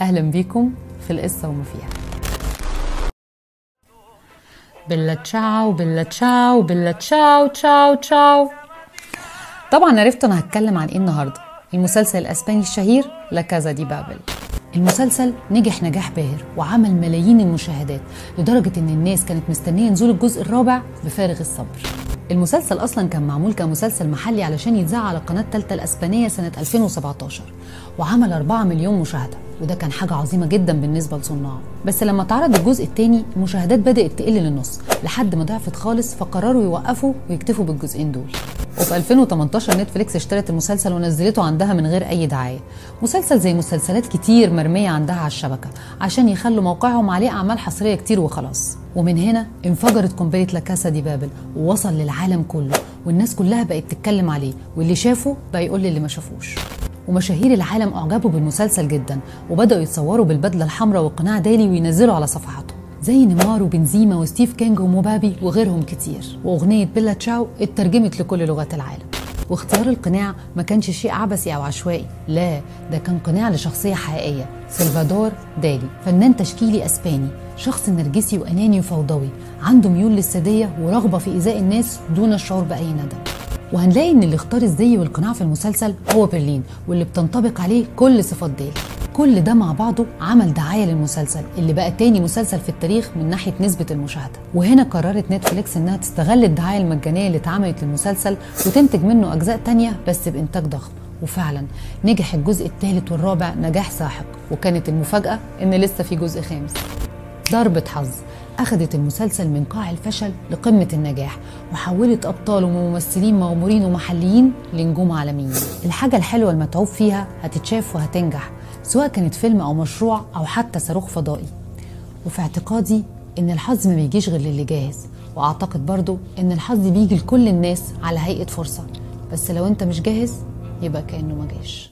أهلا بيكم في القصة وما فيها. بلا تشاو بلا تشاو بلا تشاو تشاو تشاو. طبعا عرفت أنا هتكلم عن إيه النهاردة. المسلسل الأسباني الشهير لا كازا دي بابل. المسلسل نجح نجاح باهر وعمل ملايين المشاهدات لدرجة إن الناس كانت مستنية نزول الجزء الرابع بفارغ الصبر. المسلسل أصلا كان معمول كمسلسل محلي علشان يتذاع على القناه الثالثه الاسبانيه سنة 2017 وعمل 4 مليون مشاهدة وده كان حاجة عظيمة جدا بالنسبة لصناعه. بس لما اتعرض الجزء الثاني المشاهدات بدأت تقل للنص لحد ما ضعفت خالص فقرروا يوقفوا ويكتفوا بالجزئين دول. وفي 2018 نتفليكس اشترت المسلسل ونزلته عندها من غير أي دعايه مسلسل زي مسلسلات كتير مرمية عندها على الشبكة عشان يخلوا موقعهم عليه أعمال حصرية كتير وخلاص. ومن هنا انفجرت قنبلة لا كاسا دي بابل ووصل للعالم كله والناس كلها بقت تتكلم عليه واللي شافه بقى يقول للي ما شافوش. ومشاهير العالم أعجبوا بالمسلسل جدا وبدأوا يتصوروا بالبدلة الحمراء وقناع دالي وينزلوا على صفحاتهم. زي نيمار وبنزيما وستيفن كينج ومبابي وغيرهم كتير. وأغنية بيلا تشاو اترجمت لكل لغات العالم. واختيار القناع ما كانش شيء عبثي أو عشوائي. لا ده كان قناع لشخصية حقيقية. سلفادور دالي فنان تشكيلي أسباني شخص نرجسي وأناني وفوضوي. عنده ميول للسادية ورغبة في إيذاء الناس دون الشعور بأي ندم. وهنلاقي إن اللي اختار الزي والقناع في المسلسل هو برلين واللي بتنطبق عليه كل صفات ديل كل ده مع بعضه عمل دعاية للمسلسل اللي بقى تاني مسلسل في التاريخ من ناحية نسبة المشاهدة. وهنا قررت نتفليكس إنها تستغل الدعاية المجانية اللي اتعملت للمسلسل وتنتج منه أجزاء تانية بس بإنتاج ضخم. وفعلا نجح الجزء الثالث والرابع نجاح ساحق وكانت المفاجأة إن لسه في جزء خامس. ضربة حظ أخذت المسلسل من قاع الفشل لقمة النجاح وحولت أبطال وممثلين مغمورين ومحليين لنجوم عالميين. الحاجة الحلوة المتعوب فيها هتتشاف وهتنجح سواء كانت فيلم أو مشروع أو حتى صاروخ فضائي. وفي اعتقادي إن الحظ ما بيجيش غير للي جاهز وأعتقد برضو إن الحظ بيجي لكل الناس على هيئة فرصة. بس لو أنت مش جاهز يبقى كأنه ما جاش.